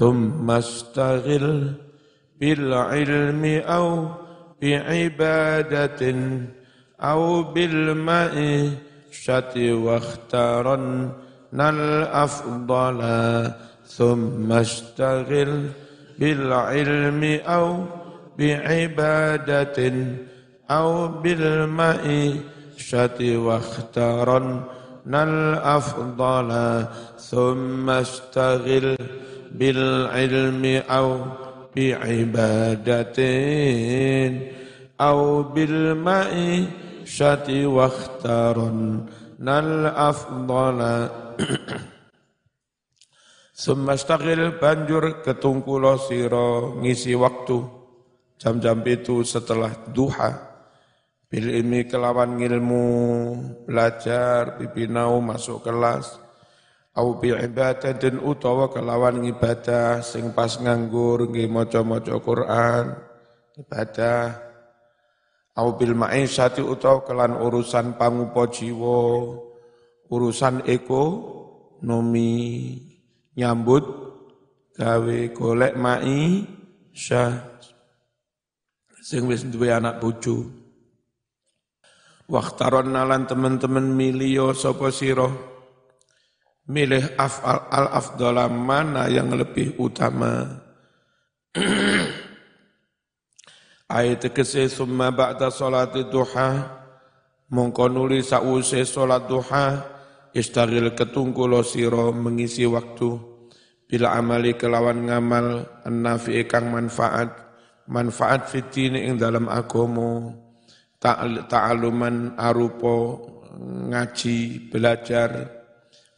ثم اشتغل بالعلم أو بعبادة أو بالمعيشة واختارن الأفضل. ثم اشتغل بالعلم أو بعبادة أو بالمعيشة واختارن الأفضل. ثم اشتغل bil ilmi au bi ibadatin au bil ma'i syati wakhtarun nal afdala. Summa stagil banjur ketungkulo siro ngisi waktu jam-jam itu setelah duha. Bil ilmi kelawan ilmu belajar pipi nau masuk kelas au bi ibadatin utawa kelawan ibadah sing pas nganggur nggih maca-maca Quran ibadah. Au bil ma'isyati utawa kelan urusan pangupa jiwa urusan ekonomi nyambut gawe golek mai syah sing wis duwe anak bojo. Waktaron nalan teman-teman milio sapa sira milih afal al afdala mana yang lebih utama? Ayat kese summa ba'da salati duha. Mongko nuli sause salat duha siro mengisi waktu. Bila amali kelawan ngamal nafi kang manfaat manfaat fitini ing dalam agomo. Ta'aluman arupo ngaji belajar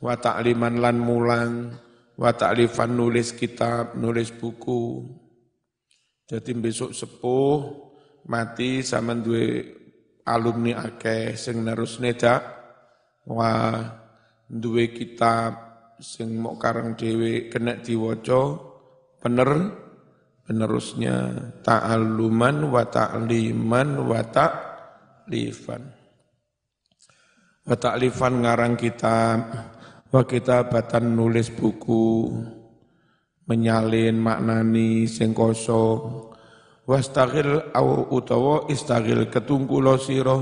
wa ta'liman lan mulang. Wa ta'lifan nulis kitab nulis buku. Jadi besok sepuh mati sama duwe alumni akeh sing nerus nedak wah duwe kitab sing mau karang dewe kena diwaca bener penerusnya. Ta'alluman wa ta'liman wa ta'lifan. Wa ta'lifan ngarang kitab wa kitabatan nulis buku menyalin maknani sing kosong. Wastaghil au utawa istaghil ketungkulo sira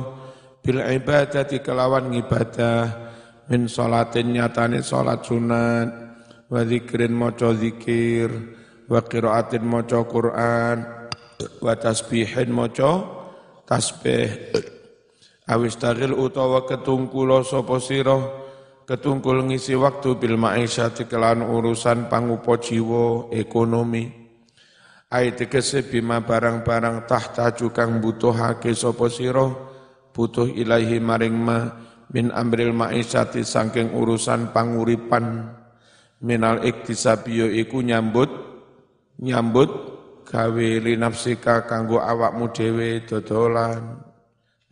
bil ibadati kelawan ibadah min salatin nyatane salat sunat wa zikrin maca zikir wa qiraatin maca Quran wa tasbihin maca tasbih. Awis tagil utawa ketungkul sapa sira ketungkul ngisi waktu bil ma'isyati kelan urusan pangupo jiwa ekonomi. Ayat tegese bima barang-barang tahta jukang butuhake sapa sira butuh ilahi maring ma min amril ma'isyati sangking urusan panguripan. Minal iktisabiyo iku nyambut nyambut gawe li nafsika kanggo awakmu dhewe dodolan.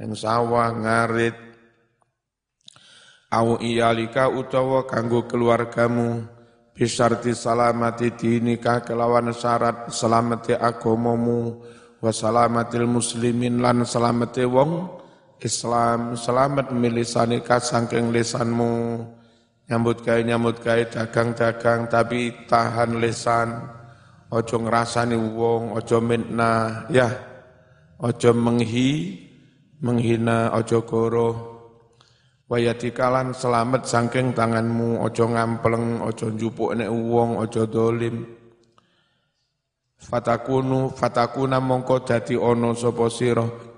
Ning sawah ngarit au iyalika utawa kanggo keluargamu. Bisarti salamati dinika kelawan syarat selamati agamamu wa salamatil muslimin lan selamati wong Islam. Selamat milisanika sangking lisanmu. Nyambut gawe nyambut gawe dagang-dagang tapi tahan lisan. Ojo ngrasani wong ojo mitna ya ojo menghi menghina ojo goro wayati kalan selamat sangking tanganmu ojo ngampleng ojo njupuk nek wong ojo dolim fatakunu fatakuna mongko dadi ono sapa sira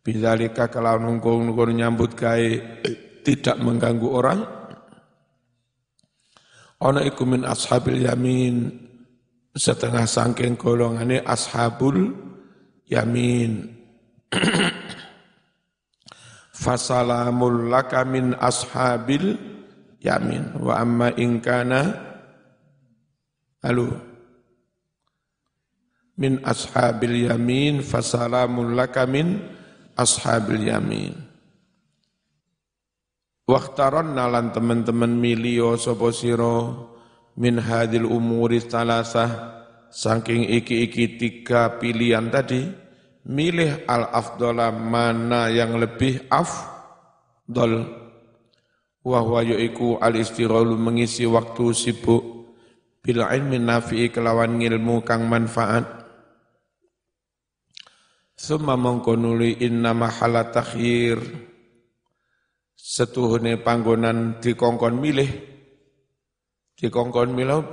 Bidzalika kalau nunggu-nunggu nyambut gawe tidak mengganggu orang. Ana iku min ashabil yamin setengah sangking golongane ashabul yamin. Fasalamul laka min ashabil yamin wa amma in kana Halo min ashabil yamin fasalamul laka min ashabil yamin. Waktaron nalan teman-teman milio sopo siro min hadil umuri talasah saking iki-iki tiga pilihan tadi milih al afdola mana yang lebih afdol. Wahwa yaiku al istirolu mengisi waktu sibuk. Bil ilmi nafi'i kelawan ngilmu kang manfaat. Summa mongkonuli inna mahala takhir. Setuhune panggonan dikongkon milih. Dikongkon milih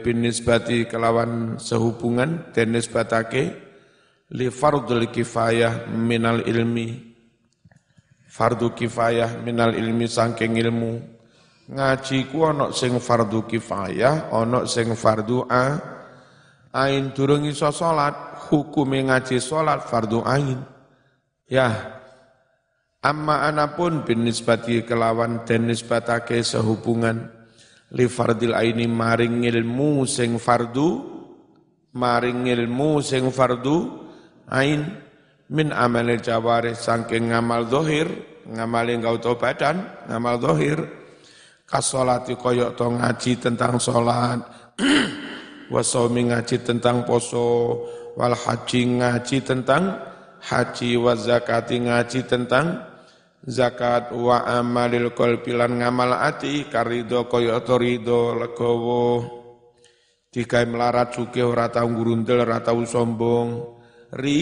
bin nisbati kelawan sehubungan dan nisbatake li fardul kifayah minal ilmi. Fardu kifayah minal ilmi sangking ilmu. Ngaji ku ana sing fardu kifayah ana sing fardu a ain. Durung iso salat hukume ngaji salat fardu ain. Ya. Amma anapun bin nisbati kelawan dan nisbatake sehubungan. Li fardil aini maring ilmu sing fardu maring ilmu sing fardu ain min amalil jawarih sangking ngamal dohir, ngamal yang kau badan, ngamal dohir, kasolati koyok to ngaji tentang sholat, wasomi ngaji tentang poso, wal haji ngaji tentang haji, wa zakati ngaji tentang zakat, wa amalil kolpilan ngamal ati, karido koyok to rido legowo, dikai melarat suke ora tau ngurundel, ora tau sombong, ri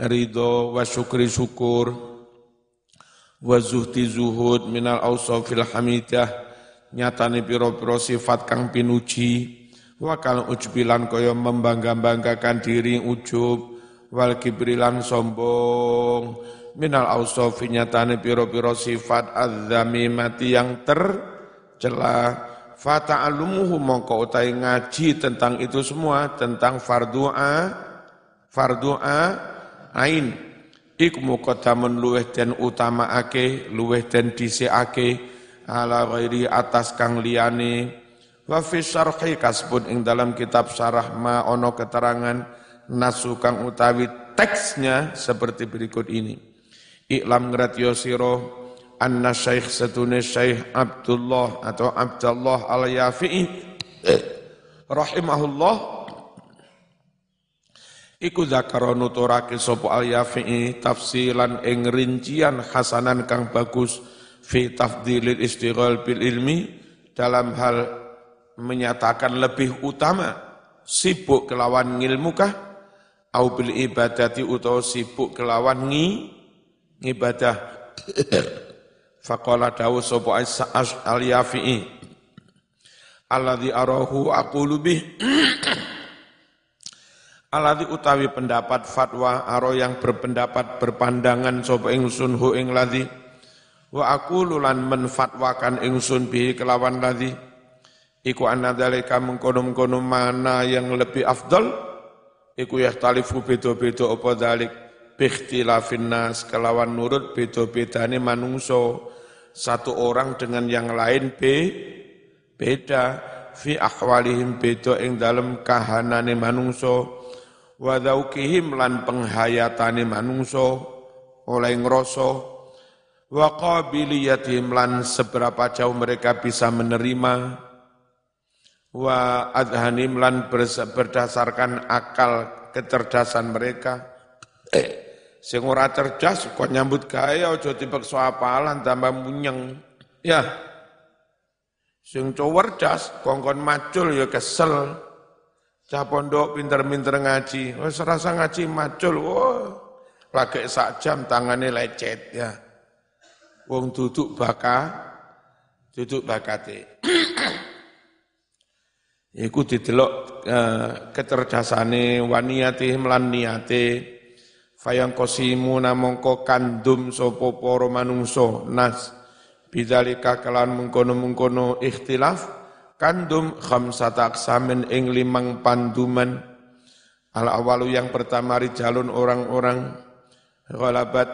ridho wa syukri syukur. Wa zuhti zuhud minal awsafil hamidah nyatane piro-piro sifat kang pinuji. Wa kal ujbilan kaya membangga-banggakan diri ujub. Wal kibrilan sombong. Minal awsafi nyatane piro-piro sifat mati yang tercela. Fata'alumuhu mongko utai ngaji tentang itu semua tentang fardu'a fardu'a ain. Iku muqaddamun luweh den utamaake luweh den dhisikake ala ghairi atas kang liyane. Wa fi syarhi kasbun ing dalam kitab syarah ma ono keterangan nasu kang utawi teksnya seperti berikut ini. Iklam ngratyo sira anna syekh setune syekh Abdullah atau Abdullah al-Yafi'i rahimahullah Iku zakaro nuturake sopo al yafi'i tafsilan ing rincian hasanan kang bagus fi tafdilil istighal bil ilmi dalam hal menyatakan lebih utama sibuk kelawan ngilmu kah? Au bil ibadati utawa sibuk kelawan ngi ibadah faqala dawu sopo al yafi'i. Alladhi arahu aqulu bih Alati utawi pendapat fatwa aro yang berpendapat berpandangan sapa ingsun hu ing ladhi wa aku lulan menfatwakan ingsun bihi kelawan ladhi iku anna dalika mengkono-mengkono mana yang lebih afdal iku talifu beda-beda apa dalik bikhtilafin nas kelawan nurut beda-bedane manungso satu orang dengan yang lain be beda. Fi ahwalihim beda ing dalam kahanane manungso wa dhaukihim lan penghayatane manungso oleh ngrasa. Wa qabiliyatihim lan seberapa jauh mereka bisa menerima. Wa adhanim lan berdasarkan akal kecerdasan mereka. Eh, sing ora cerdas kok nyambut gawe aja dipeksa apalan tambah munyeng. Ya. Sing cerdas kongkon macul ya kesel Cah pondok pinter-pinter ngaji, wis rasa ngaji macul, wah, lagi sak jam tangannya lecet ya. Wong duduk baka, duduk bakate. Iku didelok eh, kecerdasane waniyati melan niate. Fayang kosimu namongko kandum sopo poro manungso. Nas bidzalika kelan mengkono-mengkono ikhtilaf kandum khamsata aksamin ing limang panduman. Al awalu yang pertama rijalun orang-orang ghalabat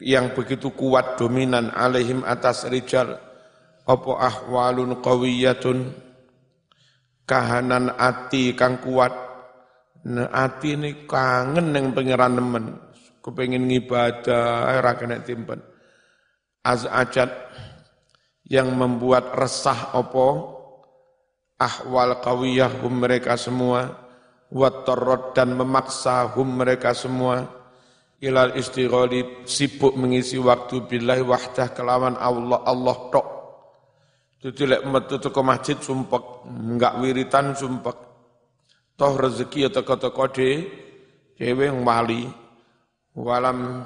yang begitu kuat dominan alaihim atas rijal. Apa ahwalun qawiyatun? Kahanan ati kang kuat. Nah, ati ini kangen yang pangeran nemen. Kepengin ngibadah ora kena timpen. Azajat yang membuat resah opo ahwal kawiyah hum mereka semua watorot dan memaksa hum mereka semua ilal istighali sibuk mengisi waktu billahi wahdah kelawan Allah Allah tok Dudu lek metu teko masjid sumpek, enggak wiritan sumpek. Toh rezeki ya teko-teko de wali. Walam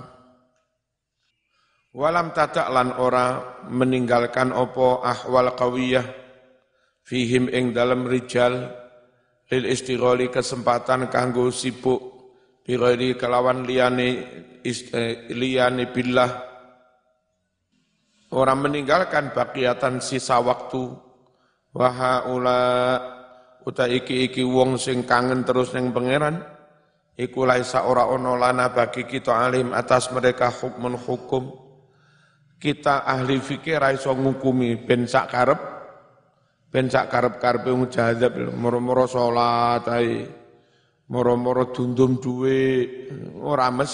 walam tatak lan ora meninggalkan opo ahwal qawiyah fihim ing dalam rijal lil istighali kesempatan kanggo sibuk bighairi kelawan liyane eh, liyane billah Orang meninggalkan bakiatan sisa waktu. Wahaula uta iki-iki wong sing kangen terus neng pangeran. Iku laisa ora ono lana bagi kita alim atas mereka hukmun hukum. Kita ahli fikir raiso ngukumi ben sak karep ben sak karep-karepe wong moro-moro salat ae. Moro-moro dundum duwe ora mes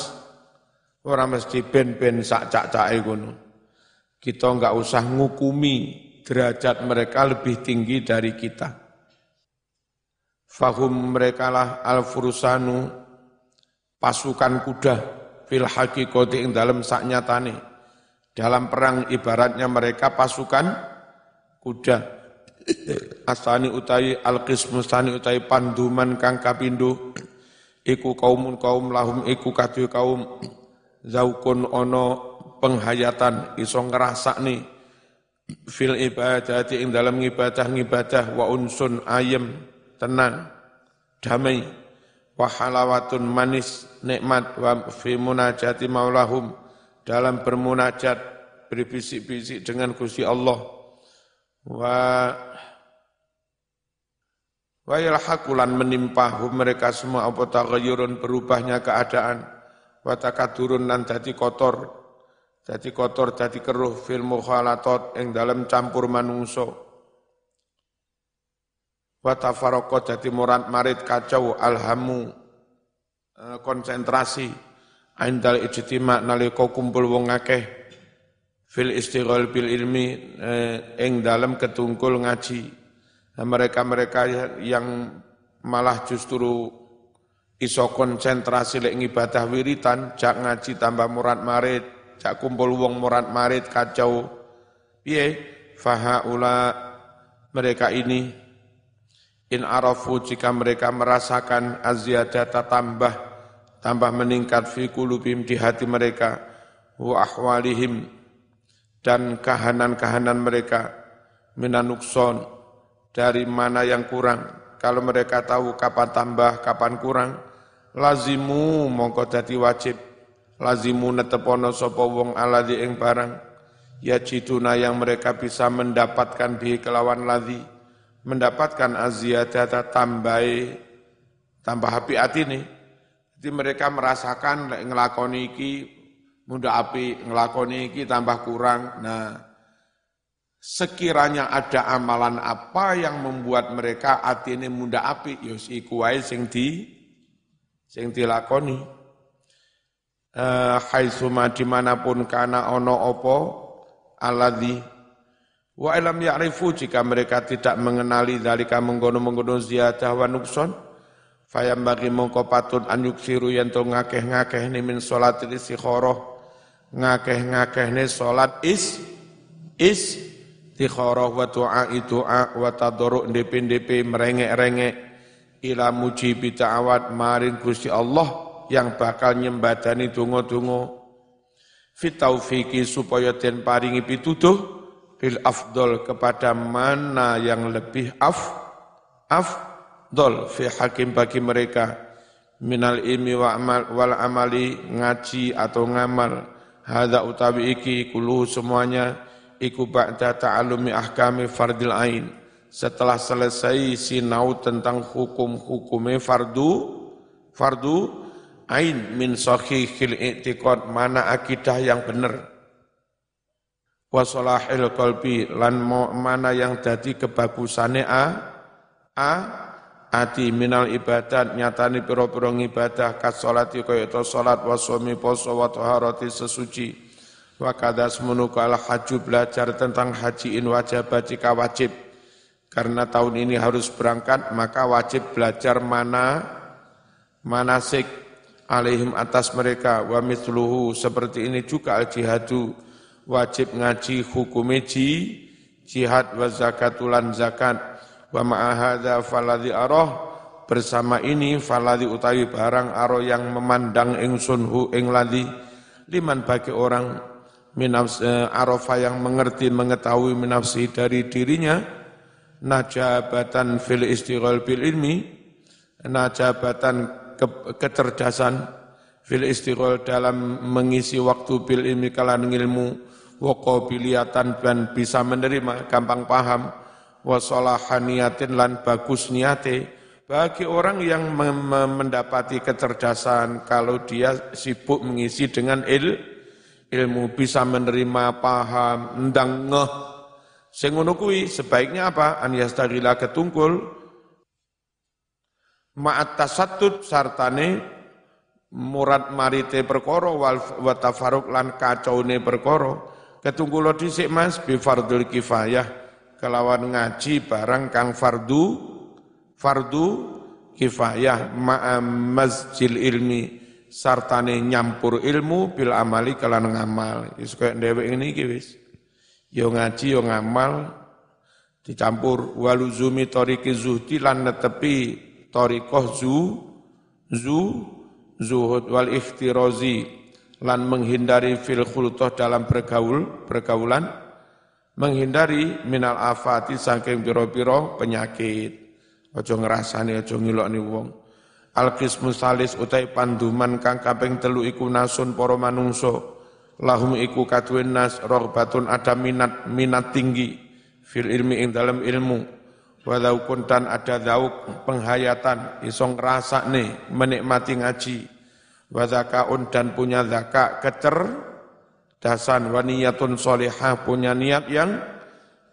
ora mesti ben-ben sak cak-cake ngono. Kita enggak usah ngukumi derajat mereka lebih tinggi dari kita. Fahum mereka lah al-furusanu pasukan kuda fil hakikoti ing dalam saknyatane. Dalam perang ibaratnya mereka pasukan kuda. Asani utai al-qismu sani utai panduman kang kapindo. Iku kaumun kaum lahum iku kadu kaum. Zaukun ono penghayatan iso nih fil ibadati ing dalam ngibadah ngibadah wa unsun ayem tenang damai. Wa halawatun manis nikmat wa fi munajati maulahum dalam bermunajat berbisik-bisik dengan Gusti Allah. Wa wa yalhaqulan menimpahum mereka semua apa taghayyurun berubahnya keadaan. Wa takadurun nan dadi kotor. Jadi kotor, jadi keruh fil mukhalatot yang dalam campur manungso. Wa tafaroko jadi murad marit kacau alhamu eh, konsentrasi aindal ijtima nalika kumpul wong akeh fil istighol bil ilmi ing eh, dalam ketungkul ngaji. Nah, mereka-mereka yang malah justru iso konsentrasi lek ibadah wiritan, jak ngaji tambah murad marit, cak kumpul wong murad marit kacau piye fahaula mereka ini in arafu jika mereka merasakan aziyadata tambah tambah meningkat fi kulubim di hati mereka. Wa ahwalihim dan kahanan-kahanan mereka. Minanukson dari mana yang kurang. Kalau mereka tahu kapan tambah kapan kurang lazimu mongko dadi wajib. Lazimu netepono sapa wong aladi ing barang. Ya cituna yang mereka bisa mendapatkan bi kelawan ladhi mendapatkan aziyadata tambahi tambah api hati nih jadi mereka merasakan ngelakoni iki muda api ngelakoni iki tambah kurang. Nah sekiranya ada amalan apa yang membuat mereka hati ini muda api yos iku wae sing di sing dilakoni. Uh, haitsuma di mana pun kana ono opo aladhi wa ilam ya'rifu jika mereka tidak mengenali dalika menggono-menggono ziyadah wa nukson fayam bagi mongko patun an yuksiru yanto ngakeh-ngakeh ni min sholat istikhoroh ngakeh-ngakeh ni sholat is is istikhoroh wa tu'a itu'a wa tadoruk ndepe-ndepe merengek-rengek. Ila mujibi ta'awat maring Gusti Allah yang bakal nyembadani dungo-dungo fitaufiki supaya den paringi pituduh bil afdol kepada mana yang lebih af afdol fi hakim bagi mereka. Minal ilmi wa amal wal amali ngaji atau ngamal. Hadza utawi iki kulu semuanya iku ba'da ta'alumi ahkami fardil ain. Setelah selesai sinau tentang hukum-hukumnya fardu fardu ain min sahihil i'tiqad mana akidah yang benar. Wa salahil qalbi lan mana yang jadi kebagusane a a ati minal ibadat nyatani pira-pira ibadah kas salati kaya to salat wa sumi poso wa taharati sesuci. Wa kadas menuka al haju belajar tentang hajiin wajib jika wajib. Karena tahun ini harus berangkat maka wajib belajar mana manasik alaihim atas mereka. Wa mithluhu seperti ini juga al jihadu. Wajib ngaji hukum ji jihad wa zakatulan zakat wa ma'ahadha faladhi aroh. Bersama ini faladhi utawi barang aro yang memandang ingsun hu ing ladhi liman bagi orang minafs eh, arofa yang mengerti mengetahui minafsi dari dirinya. Najabatan fil istighal bil ilmi. Najabatan ke, kecerdasan fil istighal dalam mengisi waktu bil ilmi kalan ilmu. Waqabiliatan dan bisa menerima gampang paham wasolahaniatin lan bagus niate. Bagi orang yang mendapati kecerdasan kalau dia sibuk mengisi dengan il, ilmu bisa menerima paham ndang ngeh. Sing sebaiknya apa? An yastagila ketungkul. Ma'at tasattut sartane murad marite perkara wal wa tafarruq lan kacaune perkara. Ketungkulo dhisik Mas bi fardul kifayah kelawan ngaji barang kang fardu fardu kifayah ma'a masjil ilmi sartane nyampur ilmu bil amali kalan ngamal. Wis kaya dhewek ini iki wis. Yo ngaji yo ngamal dicampur. Waluzumi tariki zuhdi lan netepi tariqah zu zu zuhud. Wal ikhtirazi lan menghindari fil khulutah dalam bergaul pergaulan menghindari minal afati saking piro-piro penyakit Aja ngrasani aja ngilokni wong. Al qismu salis utai panduman kang kaping telu iku nasun para manungso. Lahum iku kaduwen nas rohbatun ada minat minat tinggi fil ilmi ing dalam ilmu. Walau kuntan ada dauk penghayatan isong rasa nih menikmati ngaji. Wadakaun dan punya zaka kecer dasan waniyatun solihah punya niat yang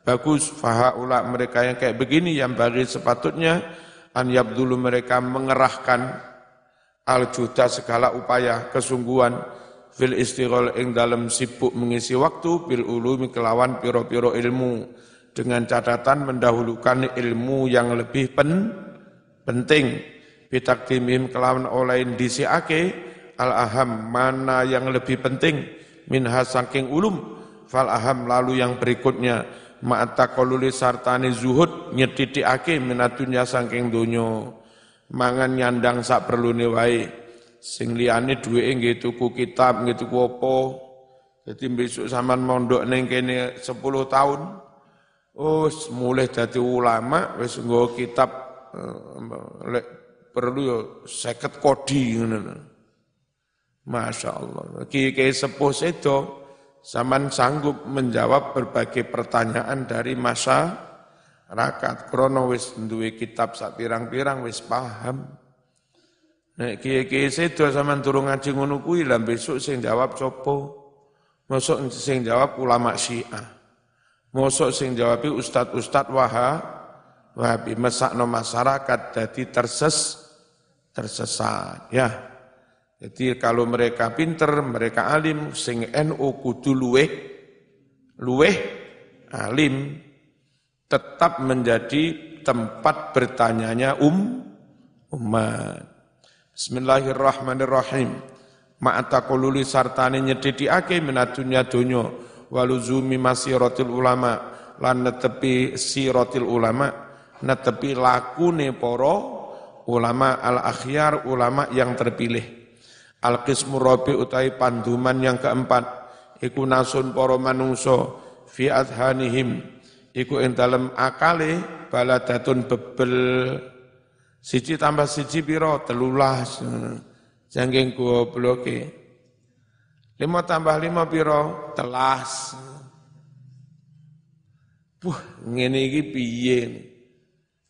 bagus. Fahaula mereka yang kayak begini yang bagi sepatutnya an yabdulu mereka mengerahkan al juta segala upaya kesungguhan. Fil istighol ing dalam sibuk mengisi waktu bil ulumi kelawan piro-piro ilmu. Dengan catatan mendahulukan ilmu yang lebih pen, penting. Bitakdimim kelawan olain disiake al aham mana yang lebih penting minha saking ulum fal aham lalu yang berikutnya ma'ata koluli sartani zuhud nyetitikake minatunya saking donya. Mangan nyandang sak perlu wae sing liyane duweke nggih tuku kitab nggih tuku apa. Dadi besok sampean mondok ning kene 10 tahun oh mulai dadi ulama wis nggo kitab uh, lek perlu yo 50 kodi ngono Masya Allah. Kiai sepuh sedo, Zaman sanggup menjawab berbagai pertanyaan dari masa rakat. Krono wis duwe kitab sak pirang-pirang wis paham. Nek kiye-kiye sedo zaman turun ngaji ngono kuwi lah besok sing jawab copo. Mosok sing jawab ulama Syiah. Mosok sing jawab ustad-ustad waha wahabi mesakno masyarakat jadi terses tersesat ya. Jadi kalau mereka pinter, mereka alim, sing NU kudu luweh, luweh alim, tetap menjadi tempat bertanyanya um umat. Bismillahirrahmanirrahim. Ma'atakululi sartani nyedidiake minadunya dunyo waluzumi masiratil ulama lan netepi siratil ulama netepi lakune poro ulama al akhyar ulama yang terpilih Al-qismu rabi utai panduman yang keempat iku nasun para manungso fi adhanihim iku ing dalem akale baladatun bebel. Siji tambah siji piro telulas. Jangking bloke. Lima tambah lima piro telas. Wah, ngene iki piye?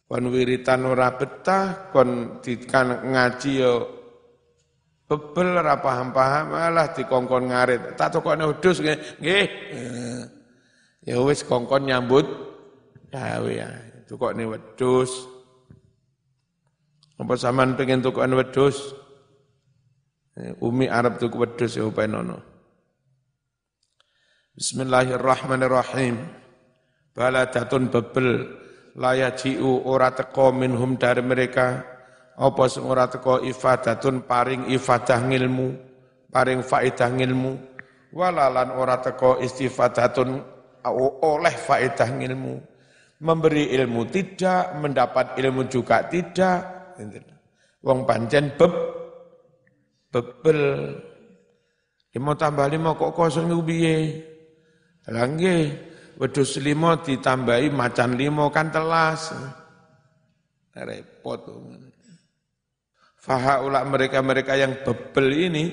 Kon wiritan ora betah, kon dikan ngaji yo Bebel ora paham-paham malah dikongkon ngarit. Tak tokone udus nggih. Nggih. Ya wis kongkon nyambut gawe ya. Tukokne wedhus. Apa sampean pengen tukokan wedhus? Umi Arab tuku wedhus ya upenono. Bismillahirrahmanirrahim. Baladatun bebel layaji'u ora teko minhum dari mereka apa sing ora teko ifadatun paring ifadah ngilmu, paring faedah ngilmu, walalan ora teko istifadatun oleh faedah ilmu. Memberi ilmu tidak, mendapat ilmu juga tidak. Wong pancen beb, bebel. Lima tambah lima kok kosong itu biye. Langge, wedus lima ditambahi macan lima kan telas. Repot. Fahaulak mereka-mereka yang bebel ini,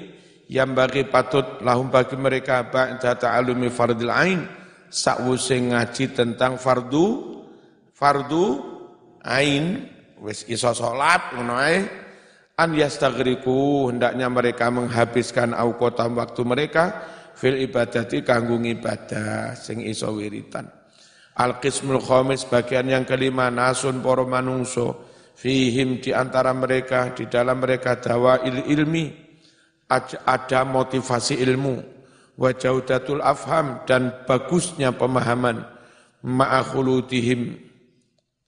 yang bagi patut lahum bagi mereka ba'da ta'alumi fardil ain. Sakwuse ngaji tentang fardu fardu ain. Wis iso salat ngono ae. An hendaknya mereka menghabiskan auqatam waktu mereka fil ibadati kanggo ibadah sing iso wiritan. Al qismul khamis bagian yang kelima nasun para manungso fihim di antara mereka di dalam mereka dawa ilmi ada motivasi ilmu. Wa jaudatul afham dan bagusnya pemahaman. Ma'akhulutihim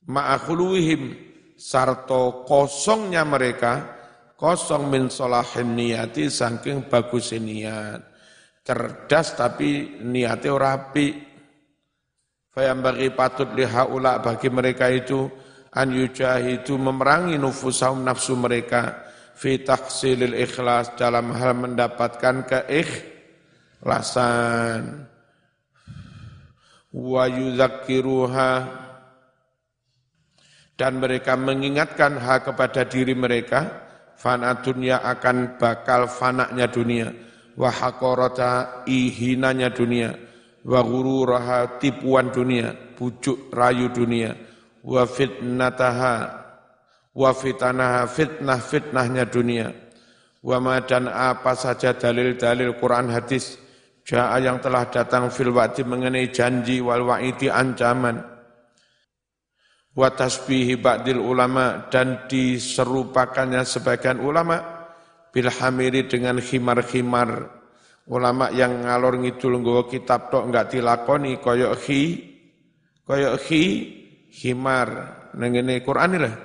ma'akhuluhim sarto kosongnya mereka kosong min solahin niyati saking bagus niat. Cerdas tapi niatnya rapi. Fayam bagi patut lihaula bagi mereka itu an yujahidu memerangi nufusahum nafsu mereka fi tahsilil ikhlas dalam hal mendapatkan keikhlasan. Wa yuzakkiruha dan mereka mengingatkan hak kepada diri mereka fana dunia akan bakal fanaknya dunia. Wa haqarata ihinanya dunia. Wa tipuan dunia. Pucuk rayu dunia wa fitnataha wa fitanaha fitnah fitnahnya dunia. Wa dan apa saja dalil-dalil Quran hadis jaa yang telah datang fil wa'di mengenai janji wal wa'idi ancaman. Wa tasbihi ba'dil ulama dan diserupakannya sebagian ulama bil hamiri dengan khimar-khimar. Ulama yang ngalor ngidul nggawa kitab tok enggak dilakoni koyok khi koyok khi khimar nengene Quran lah.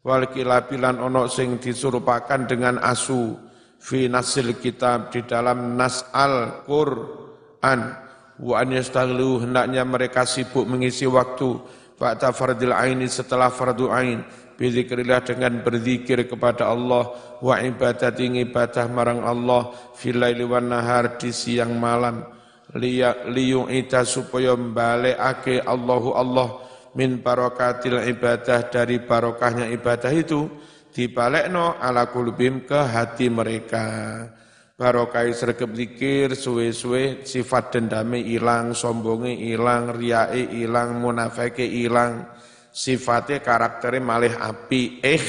Wal kilabilan ono sing disurupakan dengan asu fi nasil kitab di dalam nas al Quran wa an yastaghlu hendaknya mereka sibuk mengisi waktu. Ba'da fardil aini setelah fardu ain. Bizikrillah dengan berzikir kepada Allah. Wa ibadati ibadah marang Allah. Fil laili nahar di siang malam. Liyung ita supaya ake Allahu Allah min barokatil ibadah dari barokahnya ibadah itu dibalekno ala kulubim ke hati mereka. Barokai sergap zikir suwe-suwe sifat dendame ilang sombonge ilang riae ilang munafike ilang sifatnya karakternya malih api eh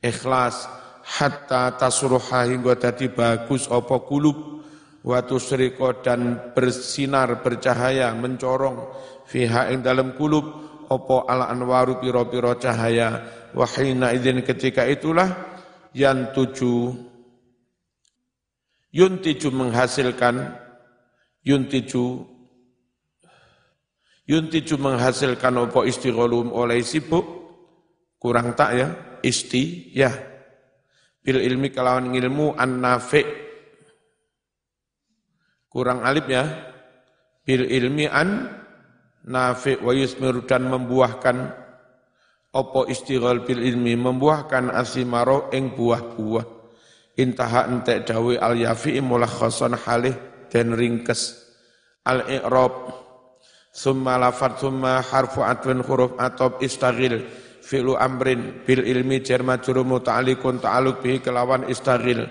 ikhlas. Hatta tasruha hingga tadi bagus opo kulub watu seriko dan bersinar bercahaya mencorong fiha ing dalam kulub opo ala anwaru piro-piro cahaya. Wahina izin ketika itulah yang tuju yuntiju menghasilkan yuntiju yuntiju menghasilkan opo istigholum oleh sibuk kurang tak ya isti ya. Bil ilmi kelawan ilmu an nafi kurang alif ya. Bil ilmi an nafi wa yusmiru dan membuahkan opo istighal bil ilmi membuahkan asimaro ing buah-buah. Intaha entek dawe al yafi mulakhasan halih dan ringkes. Al i'rab summa lafat summa harfu atwin huruf atop istaghil fi'lu amrin bil ilmi jar majrur muta'alliqun ta'alluq bihi kelawan istaghil.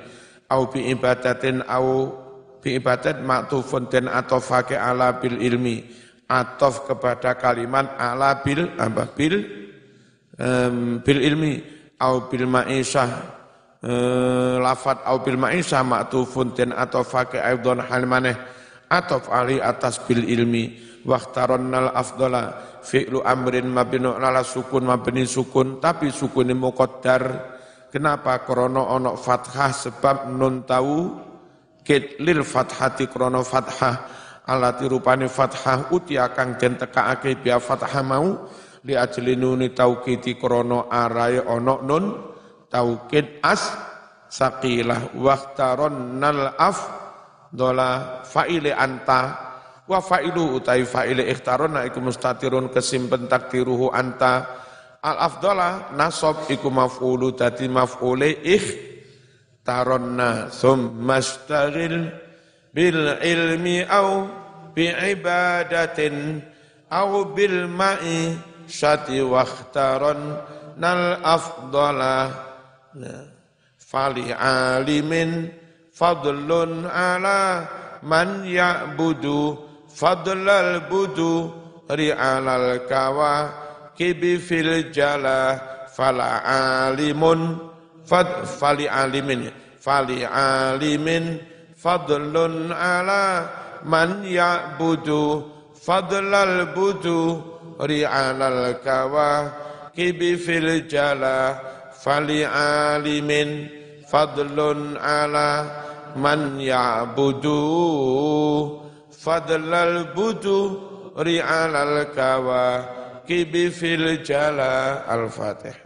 Au bi ibadatin au bi ibadat maktufun den atofake ala bil ilmi atof kepada kalimat ala bil apa bil um, bil ilmi au bil ma'isyah uh, lafat au bil ma'isyah ma'tufun den atofake aidon hal maneh atof ali atas bil ilmi nal afdala fi'lu amrin mabinu ala sukun mabni sukun tapi sukun muqaddar. Kenapa? Krono ono fathah sebab nun tahu kit lil fathati krono fathah alati rupane fathah uti akang den tekaake biya fathah mau. Li ajli nuni taukiti krono arai ono nun. Taukid as saqilah waqtaron nal af dola fa'ile anta. Wa fa'ilu utai fa'ile ikhtarona iku mustatirun kesimpen takdiruhu anta. Al afdala nasab iku maf'ulu dadi maf'ule ikhtaronna thumma istaghil bil ilmi au bi ibadatin au bil ma'i syati wakhtaron nal afdala. Fali alimin fadlun ala man ya'budu fadlal budu ri'alal kawa kibi fil jala. Fala alimun fad fali alimin fali alimin fadlun ala man ya'budu fadlal budu ri'alal kawa kibi fil jala fali alimin. Fadlun ala man ya'budu fadlal budu ri'alal kawa kibi fil jala. Al-fatih